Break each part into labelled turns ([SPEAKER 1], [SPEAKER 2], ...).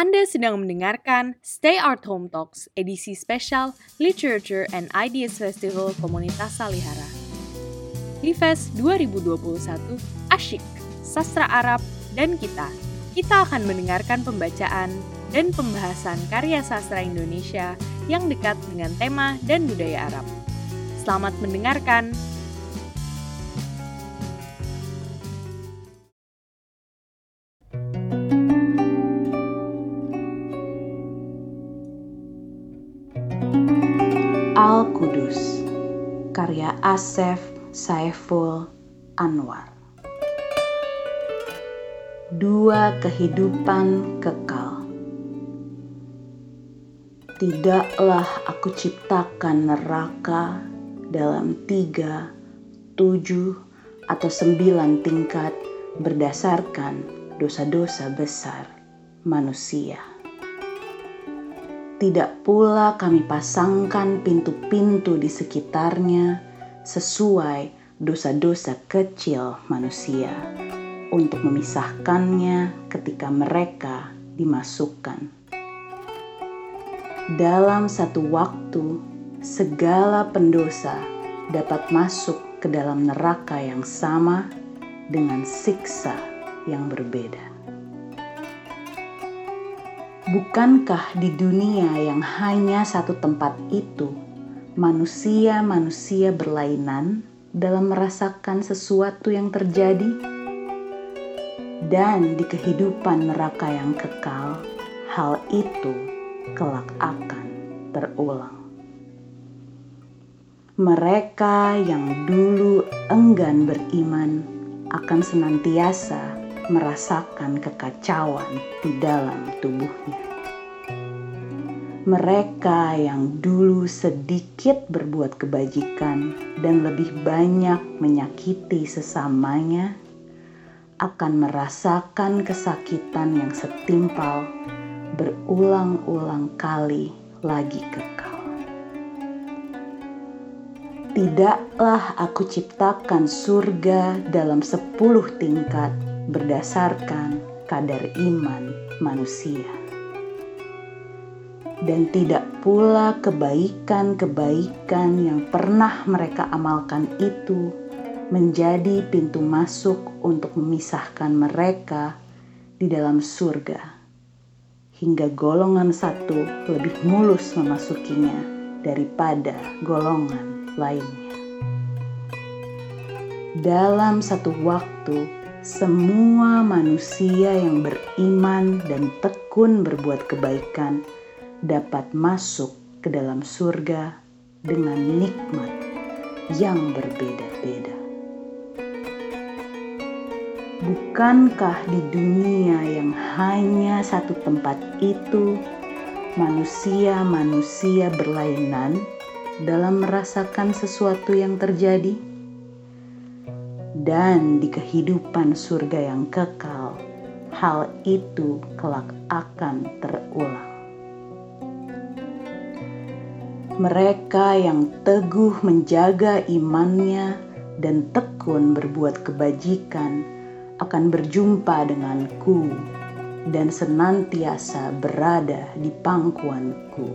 [SPEAKER 1] Anda sedang mendengarkan Stay Art Home Talks, edisi spesial Literature and Ideas Festival Komunitas Salihara. Livest 2021, asyik, sastra Arab, dan kita. Kita akan mendengarkan pembacaan dan pembahasan karya sastra Indonesia yang dekat dengan tema dan budaya Arab. Selamat mendengarkan.
[SPEAKER 2] Al-Qudus Karya Asef Saiful Anwar. Dua kehidupan kekal. Tidaklah aku ciptakan neraka dalam tiga, tujuh, atau sembilan tingkat berdasarkan dosa-dosa besar manusia. Tidak pula kami pasangkan pintu-pintu di sekitarnya sesuai dosa-dosa kecil manusia untuk memisahkannya ketika mereka dimasukkan. Dalam satu waktu, segala pendosa dapat masuk ke dalam neraka yang sama dengan siksa yang berbeda. Bukankah di dunia yang hanya satu tempat itu, manusia-manusia berlainan dalam merasakan sesuatu yang terjadi? Dan di kehidupan neraka yang kekal, hal itu kelak akan terulang. Mereka yang dulu enggan beriman akan senantiasa merasakan kekacauan di dalam tubuhnya. Mereka yang dulu sedikit berbuat kebajikan dan lebih banyak menyakiti sesamanya akan merasakan kesakitan yang setimpal berulang-ulang kali lagi kekal. Tidaklah aku ciptakan surga dalam sepuluh tingkat berdasarkan kadar iman manusia. Dan tidak pula kebaikan-kebaikan yang pernah mereka amalkan itu menjadi pintu masuk untuk memisahkan mereka di dalam surga, hingga golongan satu lebih mulus memasukinya daripada golongan lainnya. Dalam satu waktu, semua manusia yang beriman dan tekun berbuat kebaikan dapat masuk ke dalam surga dengan nikmat yang berbeda-beda. Bukankah di dunia yang hanya satu tempat itu, manusia-manusia berlainan dalam merasakan sesuatu yang terjadi? Dan di kehidupan surga yang kekal, hal itu kelak akan terulang. Mereka yang teguh menjaga imannya dan tekun berbuat kebajikan akan berjumpa denganku dan senantiasa berada di pangkuanku.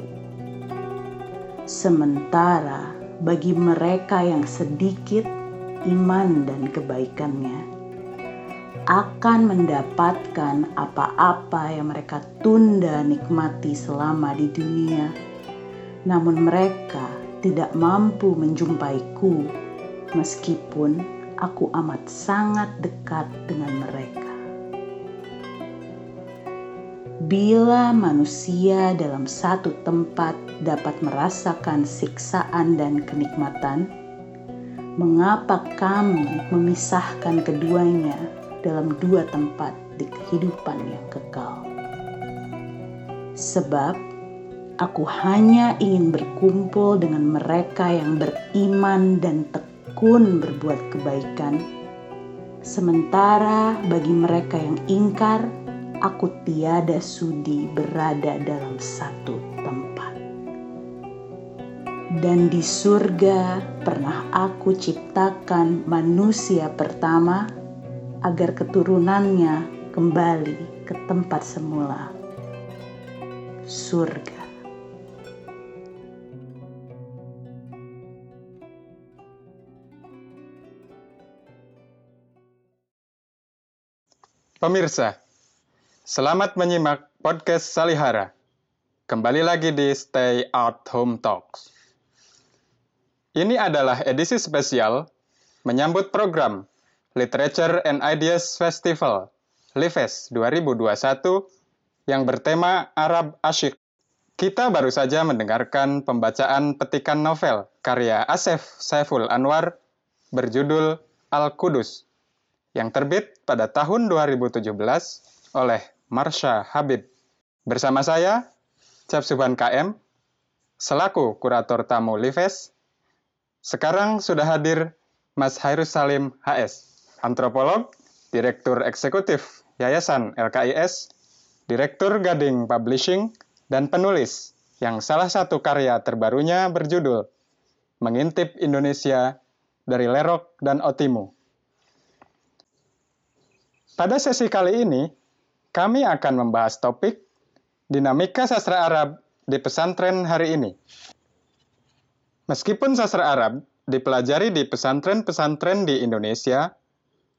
[SPEAKER 2] Sementara bagi mereka yang sedikit iman dan kebaikannya akan mendapatkan apa-apa yang mereka tunda nikmati selama di dunia, namun mereka tidak mampu menjumpaiku, meskipun aku amat sangat dekat dengan mereka. Bila manusia dalam satu tempat dapat merasakan siksaan dan kenikmatan, mengapa kami memisahkan keduanya dalam dua tempat di kehidupan yang kekal. Sebab aku hanya ingin berkumpul dengan mereka yang beriman dan tekun berbuat kebaikan, sementara bagi mereka yang ingkar, aku tiada sudi berada dalam satu dan di surga pernah aku ciptakan manusia pertama agar keturunannya kembali ke tempat semula surga.
[SPEAKER 3] Pemirsa, selamat menyimak podcast Salihara. Kembali lagi di Stay at Home Talks. Ini adalah edisi spesial menyambut program Literature and Ideas Festival LIFES 2021 yang bertema Arab Asyik. Kita baru saja mendengarkan pembacaan petikan novel karya Asef Saiful Anwar berjudul Al-Qudus yang terbit pada tahun 2017 oleh Marsha Habib. Bersama saya, Cap Subhan KM, selaku kurator tamu Lives. Sekarang sudah hadir Mas Hairus Salim HS, antropolog, direktur eksekutif Yayasan LKIS, direktur Gading Publishing, dan penulis yang salah satu karya terbarunya berjudul Mengintip Indonesia dari Lerok dan Otimu. Pada sesi kali ini, kami akan membahas topik dinamika sastra Arab di pesantren hari ini. Meskipun sastra Arab dipelajari di pesantren-pesantren di Indonesia,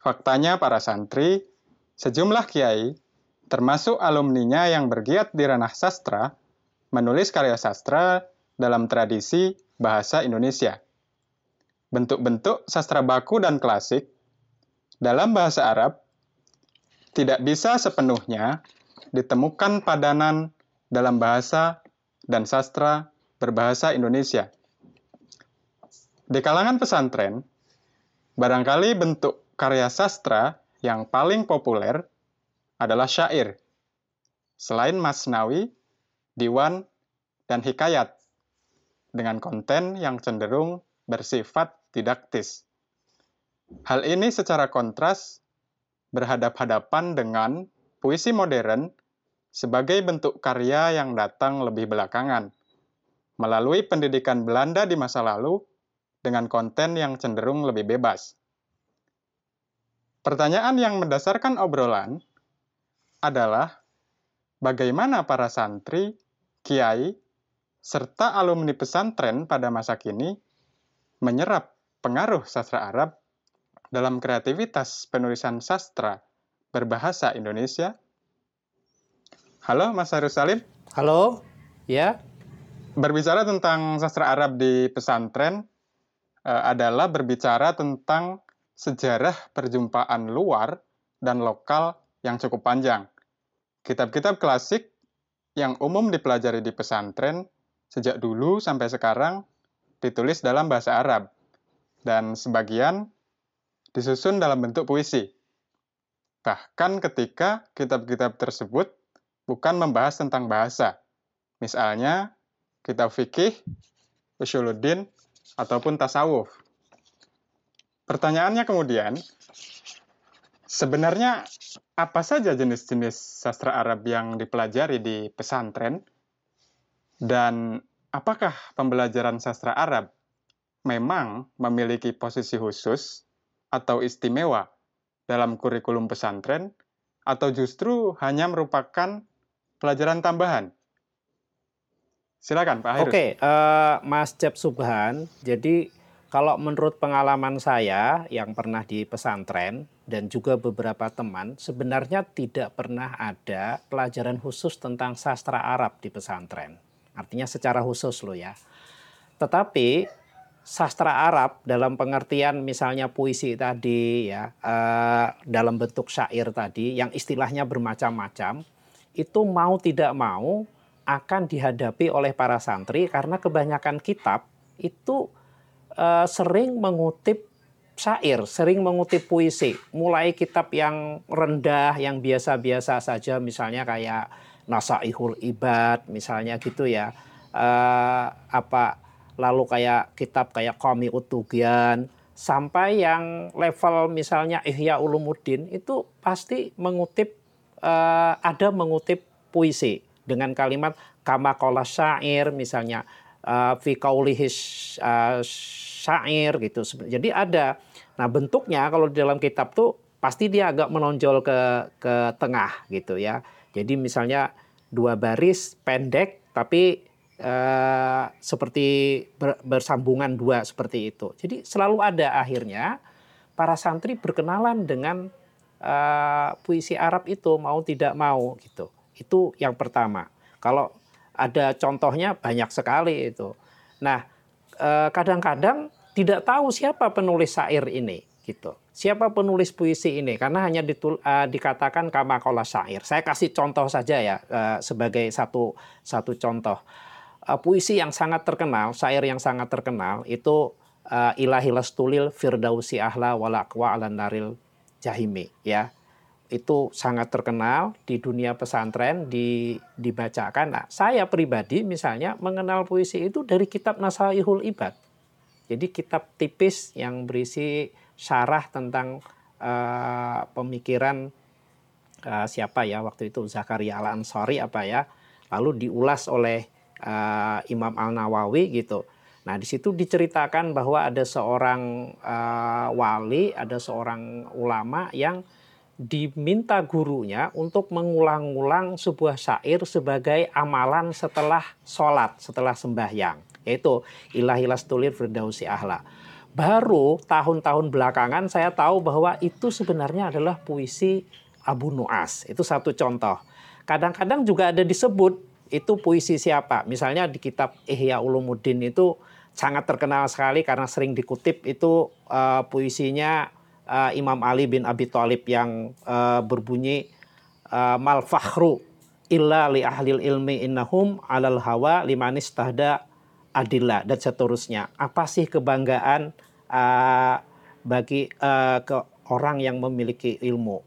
[SPEAKER 3] faktanya para santri, sejumlah kiai, termasuk alumninya yang bergiat di ranah sastra, menulis karya sastra dalam tradisi bahasa Indonesia. Bentuk-bentuk sastra baku dan klasik dalam bahasa Arab tidak bisa sepenuhnya ditemukan padanan dalam bahasa dan sastra berbahasa Indonesia. Di kalangan pesantren, barangkali bentuk karya sastra yang paling populer adalah syair, selain masnawi, diwan, dan hikayat, dengan konten yang cenderung bersifat didaktis. Hal ini secara kontras berhadap-hadapan dengan puisi modern sebagai bentuk karya yang datang lebih belakangan, melalui pendidikan Belanda di masa lalu dengan konten yang cenderung lebih bebas. Pertanyaan yang mendasarkan obrolan adalah bagaimana para santri, kiai, serta alumni pesantren pada masa kini menyerap pengaruh sastra Arab dalam kreativitas penulisan sastra berbahasa Indonesia? Halo, Mas Harus Salim.
[SPEAKER 4] Halo, ya.
[SPEAKER 3] Berbicara tentang sastra Arab di pesantren adalah berbicara tentang sejarah perjumpaan luar dan lokal yang cukup panjang. Kitab-kitab klasik yang umum dipelajari di pesantren sejak dulu sampai sekarang ditulis dalam bahasa Arab, dan sebagian disusun dalam bentuk puisi. Bahkan ketika kitab-kitab tersebut bukan membahas tentang bahasa. Misalnya, kitab fikih, usuluddin, ataupun tasawuf. Pertanyaannya kemudian, sebenarnya apa saja jenis-jenis sastra Arab yang dipelajari di pesantren? Dan apakah pembelajaran sastra Arab memang memiliki posisi khusus atau istimewa dalam kurikulum pesantren atau justru hanya merupakan pelajaran tambahan? Silakan Pak Hairus.
[SPEAKER 4] Oke, uh, Mas Cep Subhan. Jadi kalau menurut pengalaman saya yang pernah di pesantren dan juga beberapa teman, sebenarnya tidak pernah ada pelajaran khusus tentang sastra Arab di pesantren. Artinya secara khusus loh ya. Tetapi sastra Arab dalam pengertian misalnya puisi tadi ya uh, dalam bentuk syair tadi yang istilahnya bermacam-macam itu mau tidak mau akan dihadapi oleh para santri karena kebanyakan kitab itu uh, sering mengutip syair, sering mengutip puisi, mulai kitab yang rendah yang biasa-biasa saja misalnya kayak Nasaihul Ibad misalnya gitu ya. Uh, apa lalu kayak kitab kayak Qami Utugian, sampai yang level misalnya Ihya Ulumuddin itu pasti mengutip uh, ada mengutip puisi dengan kalimat kama kola syair misalnya uh, fi kaulihis uh, syair gitu. Jadi ada. Nah, bentuknya kalau di dalam kitab tuh pasti dia agak menonjol ke ke tengah gitu ya. Jadi misalnya dua baris pendek tapi uh, seperti ber, bersambungan dua seperti itu. Jadi selalu ada akhirnya para santri berkenalan dengan uh, puisi Arab itu mau tidak mau gitu. Itu yang pertama. Kalau ada contohnya banyak sekali itu. Nah, eh, kadang-kadang tidak tahu siapa penulis syair ini gitu. Siapa penulis puisi ini? Karena hanya ditul, uh, dikatakan kamakola syair. Saya kasih contoh saja ya uh, sebagai satu satu contoh. Uh, puisi yang sangat terkenal, syair yang sangat terkenal itu uh, Ilahi Lastulil Firdausi Ahla Walakwa Ala Naril Jahimi ya itu sangat terkenal di dunia pesantren di, dibacakan. Nah, saya pribadi misalnya mengenal puisi itu dari kitab Nasaihul Ibad. Jadi kitab tipis yang berisi syarah tentang uh, pemikiran uh, siapa ya waktu itu Zakaria Al Ansori apa ya, lalu diulas oleh uh, Imam Al Nawawi gitu. Nah, di situ diceritakan bahwa ada seorang uh, wali, ada seorang ulama yang diminta gurunya untuk mengulang-ulang sebuah syair sebagai amalan setelah sholat, setelah sembahyang. Yaitu ilahilas tulir firdausi ahla. Baru tahun-tahun belakangan saya tahu bahwa itu sebenarnya adalah puisi Abu Nuas. Itu satu contoh. Kadang-kadang juga ada disebut itu puisi siapa. Misalnya di kitab Ihya Ulumuddin itu sangat terkenal sekali karena sering dikutip itu uh, puisinya uh, Imam Ali bin Abi Thalib yang uh, berbunyi uh, mal fakhru illa li ahlil ilmi innahum alal hawa limanis tahda adillah dan seterusnya. Apa sih kebanggaan uh, bagi uh, ke orang yang memiliki ilmu?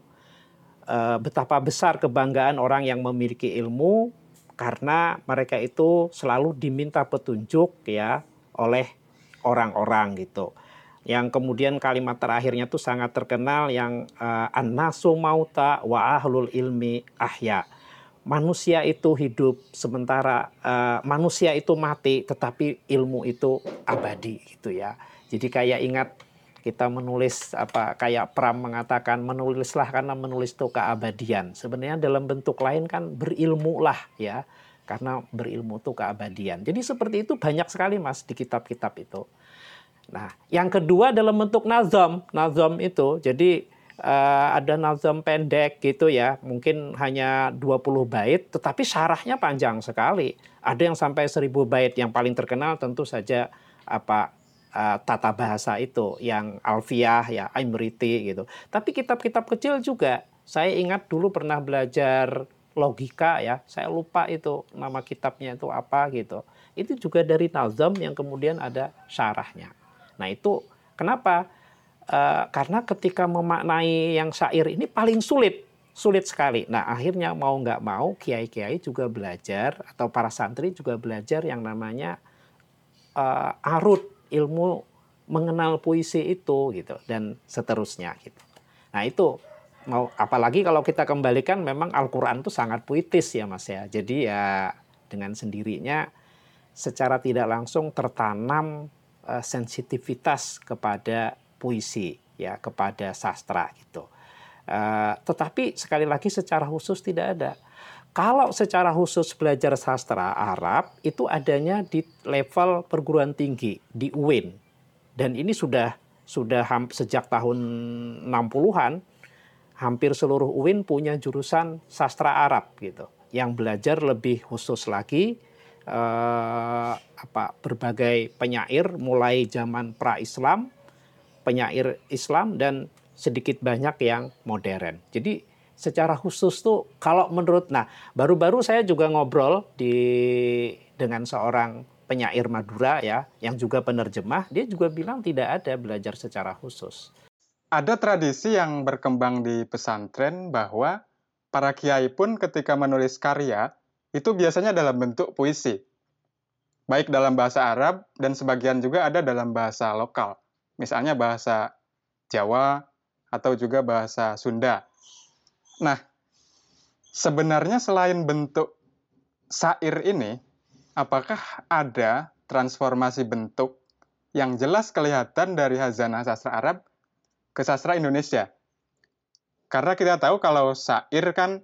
[SPEAKER 4] Uh, betapa besar kebanggaan orang yang memiliki ilmu karena mereka itu selalu diminta petunjuk ya oleh orang-orang gitu yang kemudian kalimat terakhirnya itu sangat terkenal yang uh, an-nasu mauta wa ahlul ilmi ahya. Manusia itu hidup sementara uh, manusia itu mati tetapi ilmu itu abadi gitu ya. Jadi kayak ingat kita menulis apa kayak Pram mengatakan menulislah karena menulis itu keabadian. Sebenarnya dalam bentuk lain kan berilmu lah ya. Karena berilmu itu keabadian. Jadi seperti itu banyak sekali Mas di kitab-kitab itu. Nah, yang kedua dalam bentuk nazam. Nazam itu jadi uh, ada nazam pendek gitu ya, mungkin hanya 20 bait tetapi syarahnya panjang sekali. Ada yang sampai 1000 bait yang paling terkenal tentu saja apa uh, tata bahasa itu yang Alfiah ya, Imriti gitu. Tapi kitab-kitab kecil juga saya ingat dulu pernah belajar logika ya, saya lupa itu nama kitabnya itu apa gitu. Itu juga dari nazam yang kemudian ada syarahnya. Nah itu kenapa? Uh, karena ketika memaknai yang syair ini paling sulit, sulit sekali. Nah akhirnya mau nggak mau kiai-kiai juga belajar atau para santri juga belajar yang namanya uh, arut ilmu mengenal puisi itu gitu dan seterusnya gitu. Nah itu mau apalagi kalau kita kembalikan memang Al-Qur'an itu sangat puitis ya Mas ya. Jadi ya dengan sendirinya secara tidak langsung tertanam uh, sensitivitas kepada puisi ya kepada sastra gitu. Uh, tetapi sekali lagi secara khusus tidak ada. Kalau secara khusus belajar sastra Arab itu adanya di level perguruan tinggi di UIN. Dan ini sudah sudah sejak tahun 60-an hampir seluruh UIN punya jurusan sastra Arab gitu yang belajar lebih khusus lagi eh, apa berbagai penyair mulai zaman pra-Islam, penyair Islam dan sedikit banyak yang modern. Jadi secara khusus tuh kalau menurut nah baru-baru saya juga ngobrol di dengan seorang penyair Madura ya yang juga penerjemah dia juga bilang tidak ada belajar secara khusus.
[SPEAKER 3] Ada tradisi yang berkembang di pesantren bahwa para kiai pun ketika menulis karya itu biasanya dalam bentuk puisi. Baik dalam bahasa Arab dan sebagian juga ada dalam bahasa lokal. Misalnya bahasa Jawa atau juga bahasa Sunda. Nah, sebenarnya selain bentuk sair ini, apakah ada transformasi bentuk yang jelas kelihatan dari hazanah sastra Arab ke sastra Indonesia? Karena kita tahu kalau sair kan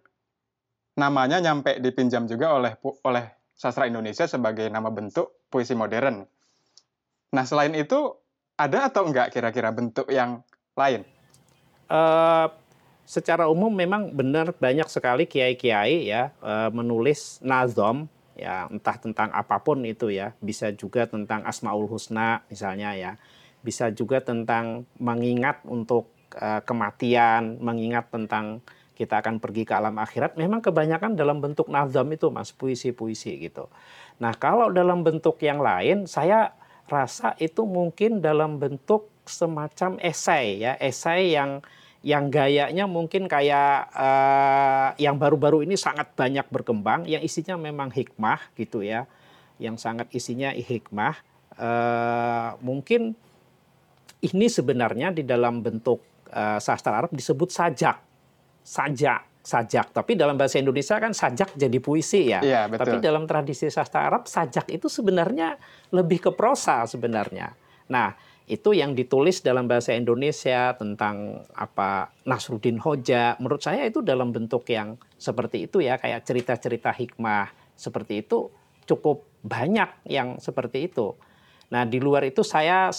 [SPEAKER 3] namanya nyampe dipinjam juga oleh oleh sastra Indonesia sebagai nama bentuk puisi modern. Nah, selain itu ada atau enggak kira-kira bentuk yang lain?
[SPEAKER 4] Uh, secara umum memang benar banyak sekali kiai-kiai ya uh, menulis nazom ya entah tentang apa pun itu ya bisa juga tentang asmaul husna misalnya ya bisa juga tentang mengingat untuk uh, kematian mengingat tentang kita akan pergi ke alam akhirat memang kebanyakan dalam bentuk nazam itu mas puisi-puisi gitu. Nah kalau dalam bentuk yang lain saya rasa itu mungkin dalam bentuk semacam esai ya. Esai yang yang gayanya mungkin kayak uh, yang baru-baru ini sangat banyak berkembang yang isinya memang hikmah gitu ya. Yang sangat isinya hikmah uh, mungkin ini sebenarnya di dalam bentuk uh, sastra Arab disebut sajak sajak sajak. Tapi dalam bahasa Indonesia kan sajak jadi puisi ya.
[SPEAKER 3] Iya, betul.
[SPEAKER 4] Tapi dalam tradisi sastra Arab sajak itu sebenarnya lebih ke prosa sebenarnya. Nah, itu yang ditulis dalam bahasa Indonesia tentang apa Nasruddin Hoja. Menurut saya itu dalam bentuk yang seperti itu ya, kayak cerita-cerita hikmah seperti itu cukup banyak yang seperti itu. Nah, di luar itu saya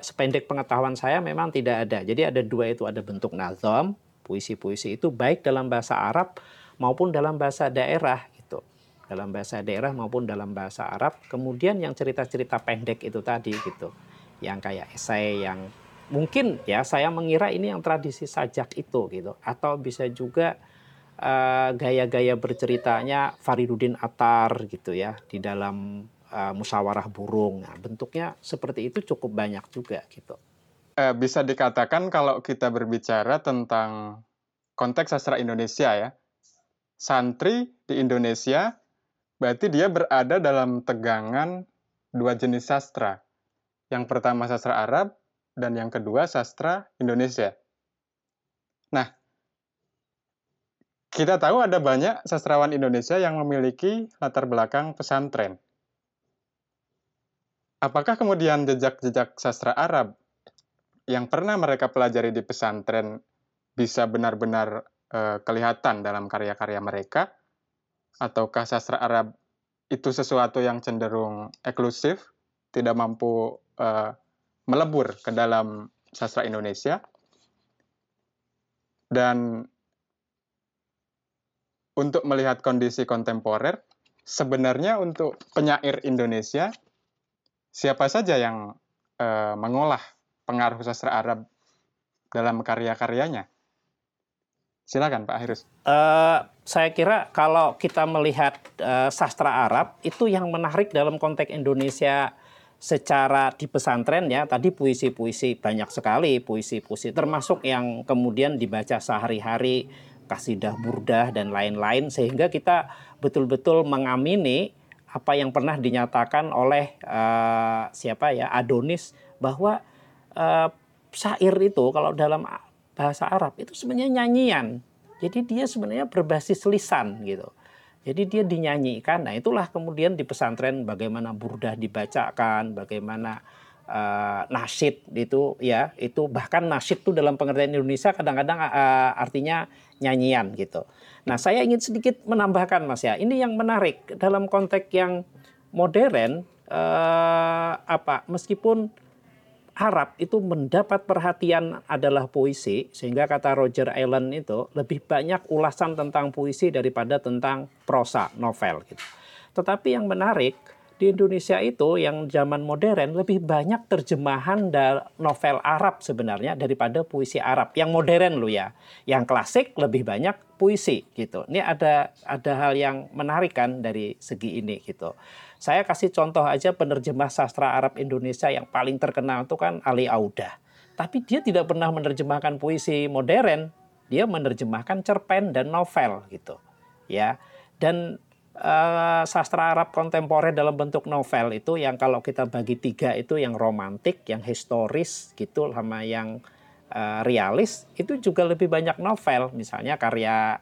[SPEAKER 4] sependek pengetahuan saya memang tidak ada. Jadi ada dua itu, ada bentuk nazam, puisi-puisi itu baik dalam bahasa Arab maupun dalam bahasa daerah itu dalam bahasa daerah maupun dalam bahasa Arab. Kemudian yang cerita-cerita pendek itu tadi gitu. Yang kayak esai yang mungkin ya saya mengira ini yang tradisi sajak itu gitu. Atau bisa juga uh, gaya-gaya berceritanya Fariduddin Atar gitu ya di dalam uh, musyawarah burung. Nah, bentuknya seperti itu cukup banyak juga gitu
[SPEAKER 3] eh, bisa dikatakan kalau kita berbicara tentang konteks sastra Indonesia ya, santri di Indonesia berarti dia berada dalam tegangan dua jenis sastra. Yang pertama sastra Arab dan yang kedua sastra Indonesia. Nah, kita tahu ada banyak sastrawan Indonesia yang memiliki latar belakang pesantren. Apakah kemudian jejak-jejak sastra Arab yang pernah mereka pelajari di pesantren bisa benar-benar uh, kelihatan dalam karya-karya mereka? Ataukah sastra Arab itu sesuatu yang cenderung eksklusif, tidak mampu uh, melebur ke dalam sastra Indonesia? Dan untuk melihat kondisi kontemporer, sebenarnya untuk penyair Indonesia, siapa saja yang uh, mengolah pengaruh sastra Arab dalam karya-karyanya? Silakan Pak Hirus.
[SPEAKER 4] Uh, saya kira kalau kita melihat uh, sastra Arab itu yang menarik dalam konteks Indonesia secara di pesantren ya tadi puisi-puisi banyak sekali puisi-puisi termasuk yang kemudian dibaca sehari-hari kasidah burdah dan lain-lain sehingga kita betul-betul mengamini apa yang pernah dinyatakan oleh uh, siapa ya Adonis bahwa uh, syair itu kalau dalam bahasa Arab itu sebenarnya nyanyian. Jadi dia sebenarnya berbasis lisan gitu. Jadi dia dinyanyikan. Nah, itulah kemudian di pesantren bagaimana burdah dibacakan, bagaimana uh, nasyid itu ya, itu bahkan nasyid itu dalam pengertian Indonesia kadang-kadang uh, artinya nyanyian gitu. Nah, saya ingin sedikit menambahkan Mas ya. Ini yang menarik dalam konteks yang modern uh, apa meskipun Arab itu mendapat perhatian adalah puisi, sehingga kata Roger Allen itu lebih banyak ulasan tentang puisi daripada tentang prosa, novel. Gitu. Tetapi yang menarik, di Indonesia itu yang zaman modern lebih banyak terjemahan novel Arab sebenarnya daripada puisi Arab. Yang modern lo ya, yang klasik lebih banyak puisi gitu. Ini ada ada hal yang menarik kan dari segi ini gitu. Saya kasih contoh aja penerjemah sastra Arab Indonesia yang paling terkenal itu kan Ali Audah. Tapi dia tidak pernah menerjemahkan puisi modern, dia menerjemahkan cerpen dan novel gitu. Ya. Dan uh, sastra Arab kontemporer dalam bentuk novel itu yang kalau kita bagi tiga itu yang romantik, yang historis gitu sama yang uh, realis itu juga lebih banyak novel. Misalnya karya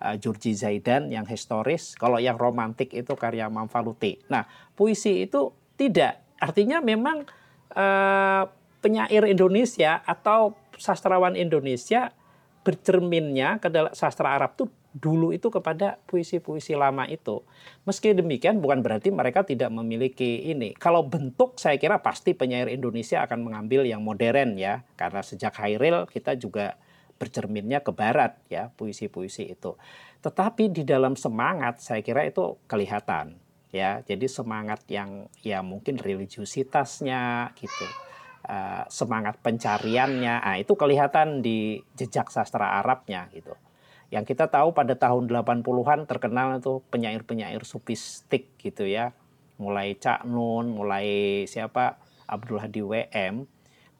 [SPEAKER 4] uh, Zaidan yang historis, kalau yang romantik itu karya Mamfaluti. Nah, puisi itu tidak, artinya memang uh, penyair Indonesia atau sastrawan Indonesia bercerminnya ke dalam sastra Arab tuh dulu itu kepada puisi-puisi lama itu. Meski demikian bukan berarti mereka tidak memiliki ini. Kalau bentuk saya kira pasti penyair Indonesia akan mengambil yang modern ya. Karena sejak Hairil kita juga bercerminnya ke barat ya puisi-puisi itu. Tetapi di dalam semangat saya kira itu kelihatan ya. Jadi semangat yang ya mungkin religiusitasnya gitu. Uh, semangat pencariannya, nah, itu kelihatan di jejak sastra Arabnya gitu. Yang kita tahu pada tahun 80-an terkenal itu penyair-penyair sufistik gitu ya. Mulai Cak Nun, mulai siapa Abdul Hadi WM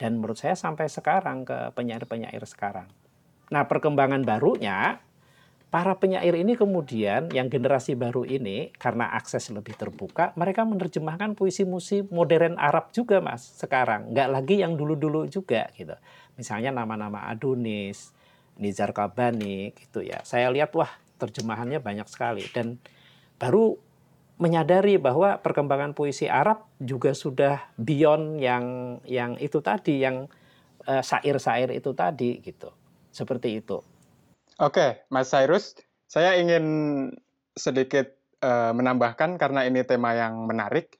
[SPEAKER 4] dan menurut saya sampai sekarang ke penyair-penyair sekarang. Nah, perkembangan barunya para penyair ini kemudian yang generasi baru ini karena akses lebih terbuka, mereka menerjemahkan puisi-puisi modern Arab juga mas sekarang, nggak lagi yang dulu-dulu juga gitu. Misalnya nama-nama Adonis, Nizar Kabani gitu ya. Saya lihat wah terjemahannya banyak sekali dan baru menyadari bahwa perkembangan puisi Arab juga sudah beyond yang yang itu tadi yang uh, sair-sair itu tadi gitu. Seperti itu.
[SPEAKER 3] Oke, Mas Cyrus, saya ingin sedikit uh, menambahkan karena ini tema yang menarik.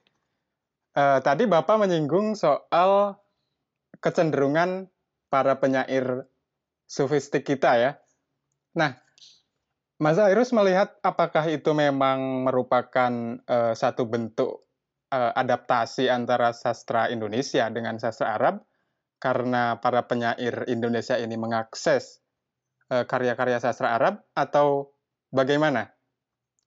[SPEAKER 3] Uh, tadi Bapak menyinggung soal kecenderungan para penyair sofistik kita ya. Nah, Mas Airus melihat apakah itu memang merupakan uh, satu bentuk uh, adaptasi antara sastra Indonesia dengan sastra Arab karena para penyair Indonesia ini mengakses karya-karya sastra Arab atau bagaimana?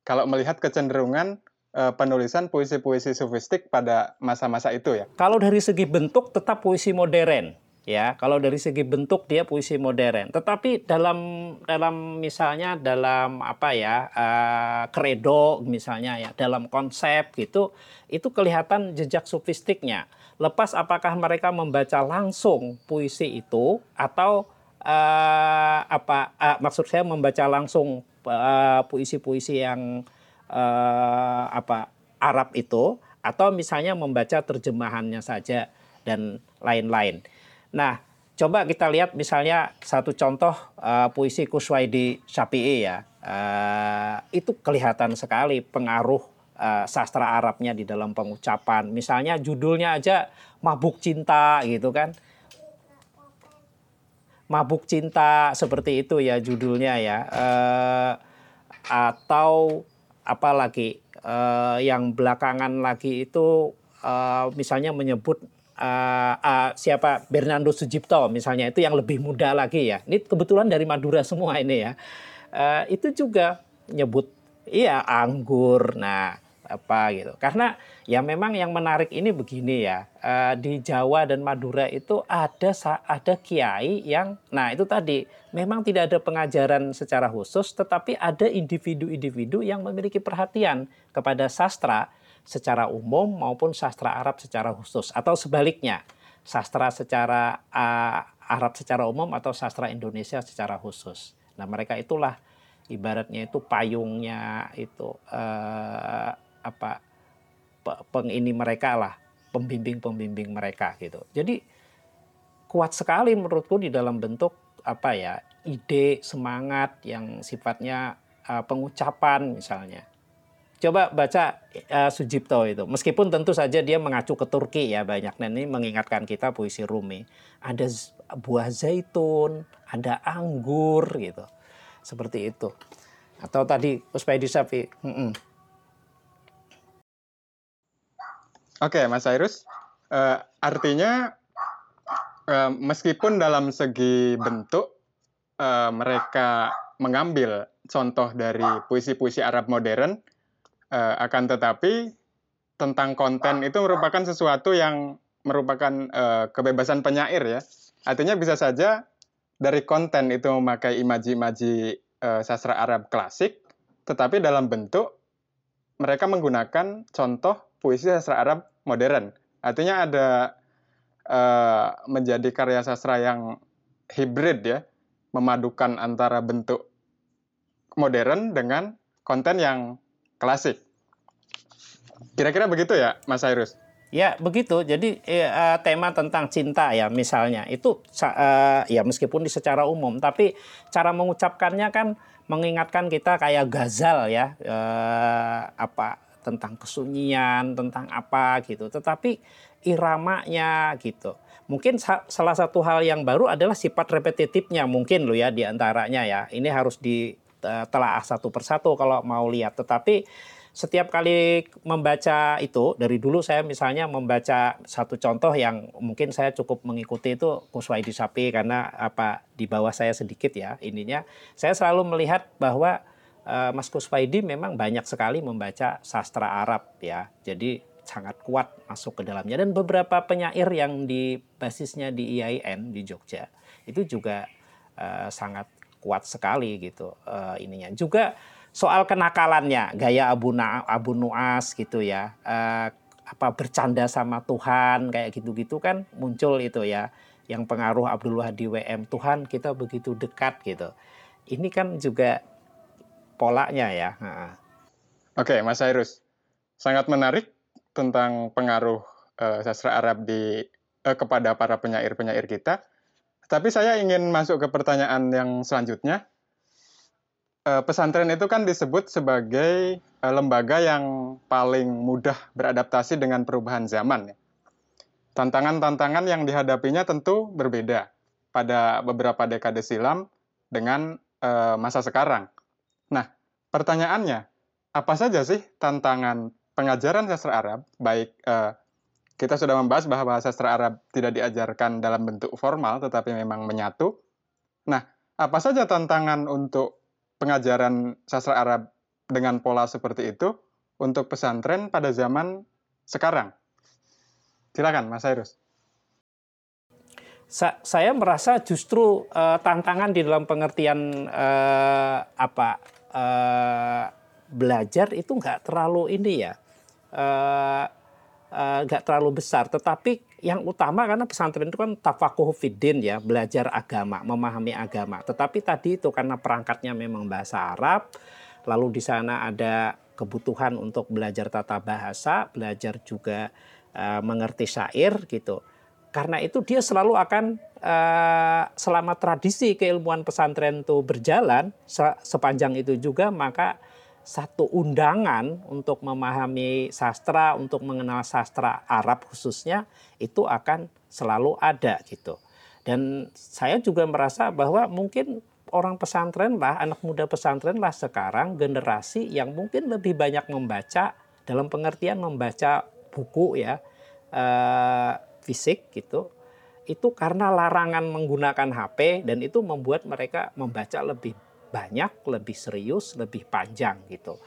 [SPEAKER 3] Kalau melihat kecenderungan uh, penulisan puisi-puisi sofistik pada masa-masa itu ya.
[SPEAKER 4] Kalau dari segi bentuk tetap puisi modern ya kalau dari segi bentuk dia puisi modern tetapi dalam dalam misalnya dalam apa ya uh, kredo misalnya ya dalam konsep gitu itu kelihatan jejak sofistiknya lepas apakah mereka membaca langsung puisi itu atau uh, apa uh, maksud saya membaca langsung puisi-puisi uh, yang uh, apa Arab itu atau misalnya membaca terjemahannya saja dan lain-lain. Nah, coba kita lihat misalnya satu contoh uh, puisi Kuswaidi Syafi'i ya. Uh, itu kelihatan sekali pengaruh uh, sastra Arabnya di dalam pengucapan. Misalnya judulnya aja Mabuk Cinta gitu kan. Mabuk Cinta seperti itu ya judulnya ya. Uh, atau apalagi uh, yang belakangan lagi itu uh, misalnya menyebut uh, uh, siapa Bernardo Sujipto misalnya itu yang lebih muda lagi ya. Ini kebetulan dari Madura semua ini ya. Uh, itu juga nyebut iya anggur. Nah, apa gitu. Karena ya memang yang menarik ini begini ya. Uh, di Jawa dan Madura itu ada ada kiai yang nah itu tadi memang tidak ada pengajaran secara khusus tetapi ada individu-individu yang memiliki perhatian kepada sastra secara umum maupun sastra Arab secara khusus atau sebaliknya sastra secara uh, Arab secara umum atau sastra Indonesia secara khusus. Nah mereka itulah ibaratnya itu payungnya itu uh, apa pengini mereka lah pembimbing-pembimbing mereka gitu. Jadi kuat sekali menurutku di dalam bentuk apa ya ide semangat yang sifatnya uh, pengucapan misalnya Coba baca uh, Sujipto itu. Meskipun tentu saja dia mengacu ke Turki ya banyak. Dan ini mengingatkan kita puisi Rumi. Ada buah zaitun, ada anggur gitu. Seperti itu. Atau tadi Uspaidi Safi.
[SPEAKER 3] Oke, Mas Airus. Uh, artinya uh, meskipun dalam segi bentuk uh, mereka mengambil contoh dari puisi-puisi Arab modern, Uh, akan tetapi tentang konten itu merupakan sesuatu yang merupakan uh, kebebasan penyair ya. Artinya bisa saja dari konten itu memakai imaji-imaji uh, sastra Arab klasik, tetapi dalam bentuk mereka menggunakan contoh puisi sastra Arab modern. Artinya ada uh, menjadi karya sastra yang hibrid ya, memadukan antara bentuk modern dengan konten yang klasik. Kira-kira begitu ya, Mas Cyrus?
[SPEAKER 4] Ya begitu. Jadi eh, tema tentang cinta ya misalnya itu eh, ya meskipun di secara umum, tapi cara mengucapkannya kan mengingatkan kita kayak gazal ya eh, apa tentang kesunyian, tentang apa gitu. Tetapi iramanya gitu. Mungkin sa salah satu hal yang baru adalah sifat repetitifnya mungkin lo ya di antaranya ya. Ini harus ditelaah eh, satu persatu kalau mau lihat. Tetapi setiap kali membaca itu dari dulu saya misalnya membaca satu contoh yang mungkin saya cukup mengikuti itu Kuswaidi Sapi karena apa di bawah saya sedikit ya ininya saya selalu melihat bahwa uh, Mas Kuswaidi memang banyak sekali membaca sastra Arab ya. Jadi sangat kuat masuk ke dalamnya. Dan beberapa penyair yang di basisnya di IAIN di Jogja itu juga uh, sangat kuat sekali gitu uh, ininya. Juga soal kenakalannya, gaya Abu, Na, Abu Nuas gitu ya, uh, apa bercanda sama Tuhan kayak gitu-gitu kan muncul itu ya, yang pengaruh Abdul Wahdi WM Tuhan kita begitu dekat gitu. Ini kan juga polanya ya.
[SPEAKER 3] Oke, Mas Airus, sangat menarik tentang pengaruh uh, sastra Arab di uh, kepada para penyair-penyair kita. Tapi saya ingin masuk ke pertanyaan yang selanjutnya uh, pesantren itu kan disebut sebagai uh, lembaga yang paling mudah beradaptasi dengan perubahan zaman. Ya. Tantangan-tantangan yang dihadapinya tentu berbeda pada beberapa dekade silam dengan masa sekarang. Nah, pertanyaannya, apa saja sih tantangan pengajaran sastra Arab? Baik uh, kita sudah membahas bahwa sastra Arab tidak diajarkan dalam bentuk formal, tetapi memang menyatu. Nah, apa saja tantangan untuk pengajaran sastra Arab dengan pola seperti itu untuk pesantren pada zaman sekarang? Silakan, Mas Airus.
[SPEAKER 4] Sa saya merasa justru uh, tantangan di dalam pengertian uh, apa uh, belajar itu nggak terlalu ini ya. Uh, nggak uh, terlalu besar, tetapi yang utama karena pesantren itu kan tafakuh fidin ya, belajar agama, memahami agama. Tetapi tadi itu karena perangkatnya memang bahasa Arab, lalu di sana ada kebutuhan untuk belajar tata bahasa, belajar juga uh, mengerti syair gitu. Karena itu dia selalu akan uh, selama tradisi keilmuan pesantren itu berjalan sepanjang itu juga maka satu undangan untuk memahami sastra, untuk mengenal sastra Arab khususnya itu akan selalu ada gitu. Dan saya juga merasa bahwa mungkin orang pesantren lah, anak muda pesantren lah sekarang generasi yang mungkin lebih banyak membaca dalam pengertian membaca buku ya eh, fisik gitu itu karena larangan menggunakan HP dan itu membuat mereka membaca lebih banyak, lebih serius, lebih panjang gitu.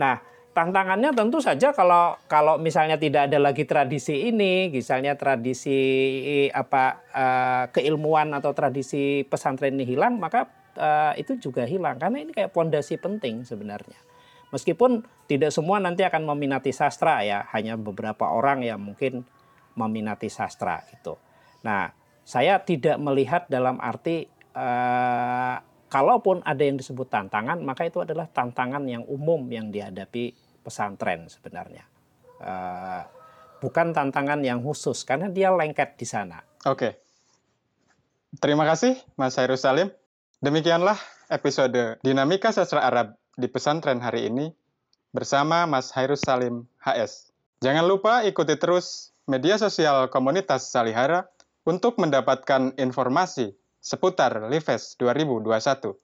[SPEAKER 4] Nah, tantangannya tentu saja kalau kalau misalnya tidak ada lagi tradisi ini, misalnya tradisi apa uh, keilmuan atau tradisi pesantren ini hilang, maka uh, itu juga hilang karena ini kayak pondasi penting sebenarnya. Meskipun tidak semua nanti akan meminati sastra ya, hanya beberapa orang yang mungkin meminati sastra itu. Nah, saya tidak melihat dalam arti uh, kalaupun ada yang disebut tantangan, maka itu adalah tantangan yang umum yang dihadapi pesantren sebenarnya. Uh, bukan tantangan yang khusus, karena dia lengket di sana.
[SPEAKER 3] Oke. Terima kasih, Mas Hairus Salim. Demikianlah episode Dinamika Sastra Arab di pesantren hari ini bersama Mas Hairus Salim HS. Jangan lupa ikuti terus media sosial komunitas Salihara untuk mendapatkan informasi seputar Lives 2021.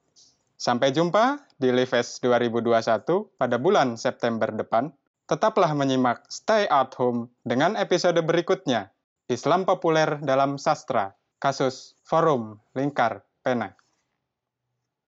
[SPEAKER 3] Sampai jumpa di Lives 2021 pada bulan September depan. Tetaplah menyimak Stay at Home dengan episode berikutnya, Islam Populer dalam Sastra, kasus Forum Lingkar Pena.